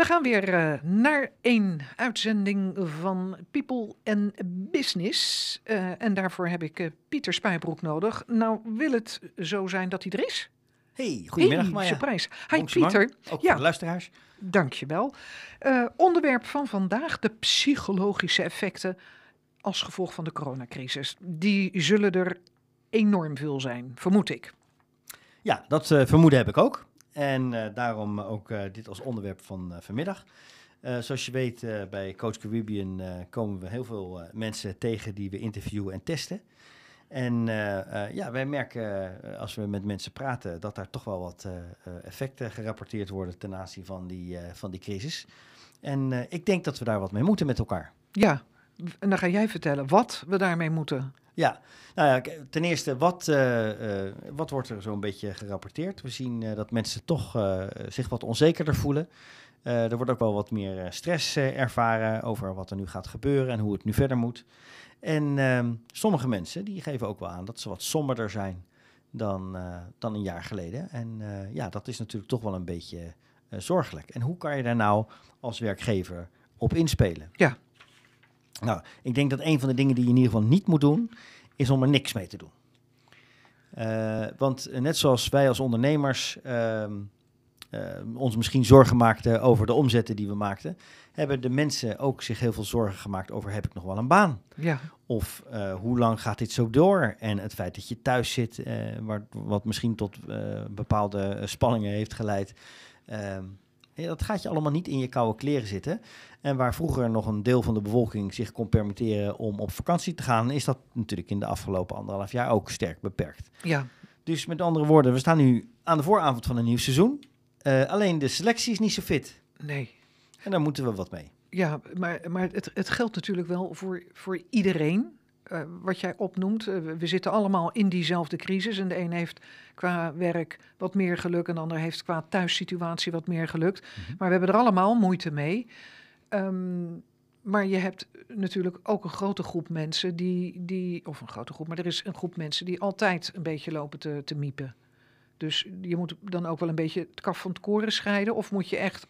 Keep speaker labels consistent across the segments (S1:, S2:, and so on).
S1: We gaan weer uh, naar een uitzending van People and Business. Uh, en daarvoor heb ik uh, Pieter Spijbroek nodig. Nou, wil het zo zijn dat hij er is?
S2: Hey, goedemiddag hey, Maya.
S1: surprise. Hi Pieter.
S2: Ook ja. voor de luisteraars.
S1: Dankjewel. Onderwerp van vandaag, de psychologische effecten als gevolg van de coronacrisis. Die zullen er enorm veel zijn, vermoed ik.
S2: Ja, dat vermoeden heb ik ook. En uh, daarom ook uh, dit als onderwerp van uh, vanmiddag. zoals je weet, bij Coach Caribbean komen we heel veel mensen tegen die we interviewen en testen. En ja, wij merken als we met mensen praten dat daar toch wel wat effecten gerapporteerd worden ten aanzien van die, van die crisis. En ik denk dat we daar wat mee moeten met elkaar.
S1: Ja, en dan ga jij vertellen wat we daarmee moeten.
S2: Ja, nou ja, ten eerste, wat, uh, uh, wat wordt er zo'n beetje gerapporteerd? We zien uh, dat mensen toch zich wat onzekerder voelen. er wordt ook wel wat meer stress ervaren over wat er nu gaat gebeuren en hoe het nu verder moet. En ehm, sommige mensen die geven ook wel aan dat ze wat somberder zijn dan, dan een jaar geleden. En ja, dat is natuurlijk toch wel een beetje zorgelijk. En hoe kan je daar nou als werkgever op inspelen?
S1: Ja.
S2: Nou, ik denk dat een van de dingen die je in ieder geval niet moet doen, is om er niks mee te doen. Uh, want net zoals wij als ondernemers uh, uh, ons misschien zorgen maakten over de omzetten die we maakten, hebben de mensen ook zich heel veel zorgen gemaakt over heb ik nog wel een baan?
S1: Ja.
S2: Of uh, hoe lang gaat dit zo door? En het feit dat je thuis zit, wat misschien tot bepaalde spanningen heeft geleid. Dat gaat je allemaal niet in je koude kleren zitten. En waar vroeger nog een deel van de bevolking zich kon permitteren om op vakantie te gaan, is dat natuurlijk in de afgelopen anderhalf jaar ook sterk beperkt.
S1: Ja.
S2: Dus met andere woorden, we staan nu aan de vooravond van een nieuw seizoen. Uh, alleen de selectie is niet zo fit.
S1: Nee.
S2: En daar moeten we wat mee.
S1: Ja, maar, maar het, het geldt natuurlijk wel voor, voor iedereen. Uh, wat jij opnoemt, uh, we zitten allemaal in diezelfde crisis. En de een heeft qua werk wat meer geluk en de ander heeft qua thuissituatie wat meer geluk. Mm -hmm. Maar we hebben er allemaal moeite mee. Um, maar je hebt natuurlijk ook een grote groep mensen die, die, of een grote groep, maar er is een groep mensen die altijd een beetje lopen te, te miepen. Dus je moet dan ook wel een beetje het kaf van het koren scheiden, of moet je echt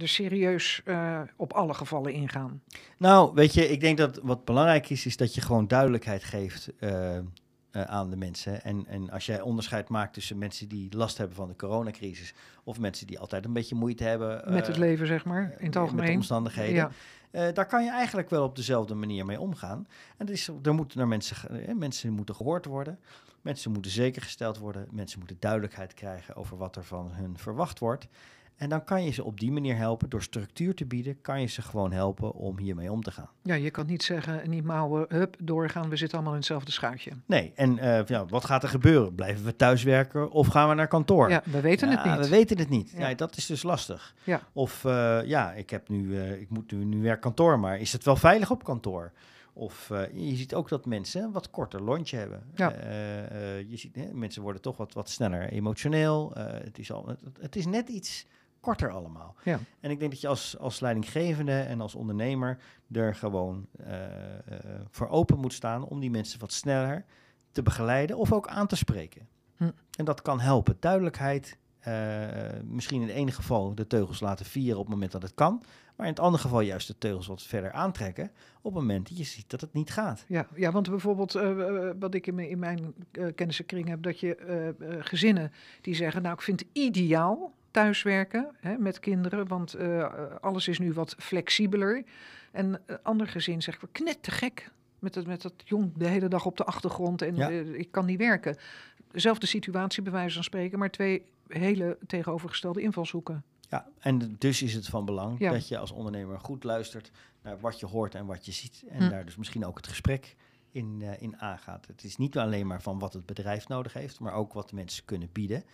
S1: er serieus uh, op alle gevallen ingaan?
S2: Nou, weet je, ik denk dat wat belangrijk is, is dat je gewoon duidelijkheid geeft uh, uh, aan de mensen. En, en als jij onderscheid maakt tussen mensen die last hebben van de coronacrisis of mensen die altijd een beetje moeite hebben
S1: met het leven, zeg maar, in het algemeen.
S2: Met de omstandigheden. Ja. Uh, daar kan je eigenlijk wel op dezelfde manier mee omgaan. En dat is, er moeten naar mensen, eh, mensen moeten gehoord worden. Mensen moeten zeker gesteld worden. Mensen moeten duidelijkheid krijgen over wat er van hun verwacht wordt. En dan kan je ze op die manier helpen. Door structuur te bieden, kan je ze gewoon helpen om hiermee om te gaan.
S1: Ja, je kan niet zeggen, niet mouwen, hup, doorgaan. We zitten allemaal in hetzelfde schuitje.
S2: Nee, en uh, ja, wat gaat er gebeuren? Blijven we thuiswerken of gaan we naar kantoor?
S1: Ja, we weten
S2: ja,
S1: het niet.
S2: We weten het niet. Ja. ja dat is dus lastig.
S1: Ja.
S2: Of uh, ja, ik, heb nu, uh, ik moet nu, nu weer kantoor, maar is het wel veilig op kantoor? Of je ziet ook dat mensen een wat korter lontje hebben.
S1: Ja.
S2: Je ziet, hè, mensen worden toch wat, wat sneller emotioneel. het, is al, het, het is net iets korter allemaal.
S1: Ja.
S2: En ik denk dat je als, als leidinggevende en als ondernemer er gewoon uh, uh, voor open moet staan om die mensen wat sneller te begeleiden of ook aan te spreken.
S1: Hm.
S2: En dat kan helpen. Duidelijkheid, uh, misschien in het ene geval de teugels laten vieren op het moment dat het kan. Maar in het andere geval juist de teugels wat verder aantrekken op het moment dat je ziet dat het niet gaat.
S1: Ja, ja want bijvoorbeeld uh, wat ik in mijn, in mijn uh, kennissenkring heb, dat je gezinnen die zeggen, nou ik vind het ideaal thuiswerken hè, met kinderen, want alles is nu wat flexibeler. En ander gezin zegt, we knet te gek met, het, met dat jong de hele dag op de achtergrond en
S2: Ja.
S1: ik kan niet werken. Dezelfde situatie bij wijze van spreken, maar twee hele tegenovergestelde invalshoeken.
S2: Ja, en dus is het van belang
S1: Ja.
S2: dat je als ondernemer goed luistert naar wat je hoort en wat je ziet. En
S1: Hm.
S2: daar dus misschien ook het gesprek in, eh, in aangaat. Het is niet alleen maar van wat het bedrijf nodig heeft, maar ook wat de mensen kunnen bieden.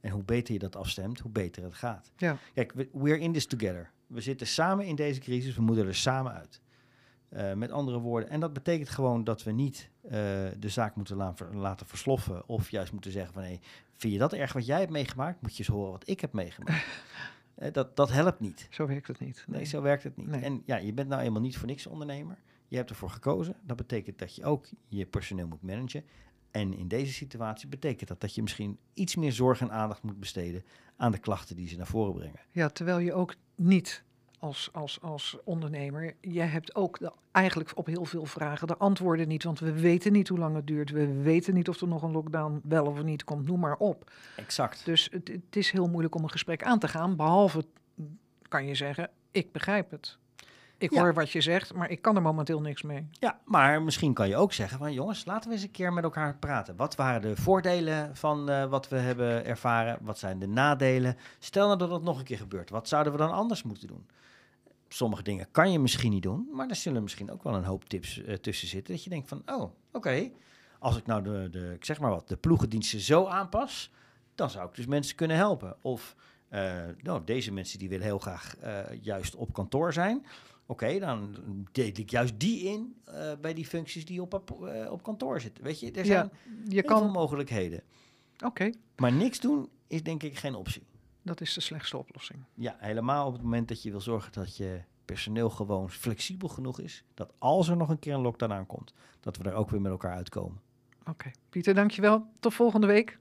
S2: En hoe beter je dat afstemt, hoe beter het gaat.
S1: Ja.
S2: Kijk, we- we're in this together. We zitten samen in deze crisis, we moeten er samen uit. Eh, met andere woorden, en dat betekent gewoon dat we niet eh, de zaak moeten la- laten versloffen. Of juist moeten zeggen van, hé, vind je dat erg wat jij hebt meegemaakt? Moet je eens horen wat ik heb meegemaakt. Eh, dat, dat helpt niet.
S1: Zo werkt het niet.
S2: Nee, zo werkt het niet.
S1: Nee.
S2: En ja, je bent nou eenmaal niet voor niks ondernemer. Je hebt ervoor gekozen. Dat betekent dat je ook je personeel moet managen. En in deze situatie betekent dat dat je misschien iets meer zorg en aandacht moet besteden aan de klachten die ze naar voren brengen.
S1: Ja, terwijl je ook niet als, als, als ondernemer, jij hebt ook de, eigenlijk op heel veel vragen de antwoorden niet. Want we weten niet hoe lang het duurt. We weten niet of er nog een lockdown wel of niet komt. Noem maar op.
S2: Exact.
S1: Dus het, het is heel moeilijk om een gesprek aan te gaan. Behalve kan je zeggen, ik begrijp het. Ik
S2: Ja.
S1: hoor wat je zegt, maar ik kan er momenteel niks mee.
S2: Ja, maar misschien kan je ook zeggen van jongens, laten we eens een keer met elkaar praten. Wat waren de voordelen van eh, wat we hebben ervaren? Wat zijn de nadelen? Stel nou dat het nog een keer gebeurt. Wat zouden we dan anders moeten doen? Sommige dingen kan je misschien niet doen, maar er zullen misschien ook wel een hoop tips eh, tussen zitten. Dat je denkt van, oh, oké, als ik nou de, de, ik zeg maar wat, de ploegendiensten zo aanpas, dan zou ik dus mensen kunnen helpen. Of eh, nou, deze mensen die willen heel graag juist op kantoor zijn. Oké, dan deed ik juist die in eh, bij die functies die op, eh, op kantoor zitten. Weet je, er zijn
S1: Ja, je
S2: heel veel
S1: kan.
S2: mogelijkheden.
S1: Oké,
S2: Maar niks doen is denk ik geen optie.
S1: dat is de slechtste oplossing.
S2: Ja, helemaal op het moment dat je wil zorgen dat je personeel gewoon flexibel genoeg is. Dat als er nog een keer een lockdown aankomt, dat we er ook weer met elkaar uitkomen.
S1: Oké, Pieter, dankjewel. Tot volgende week.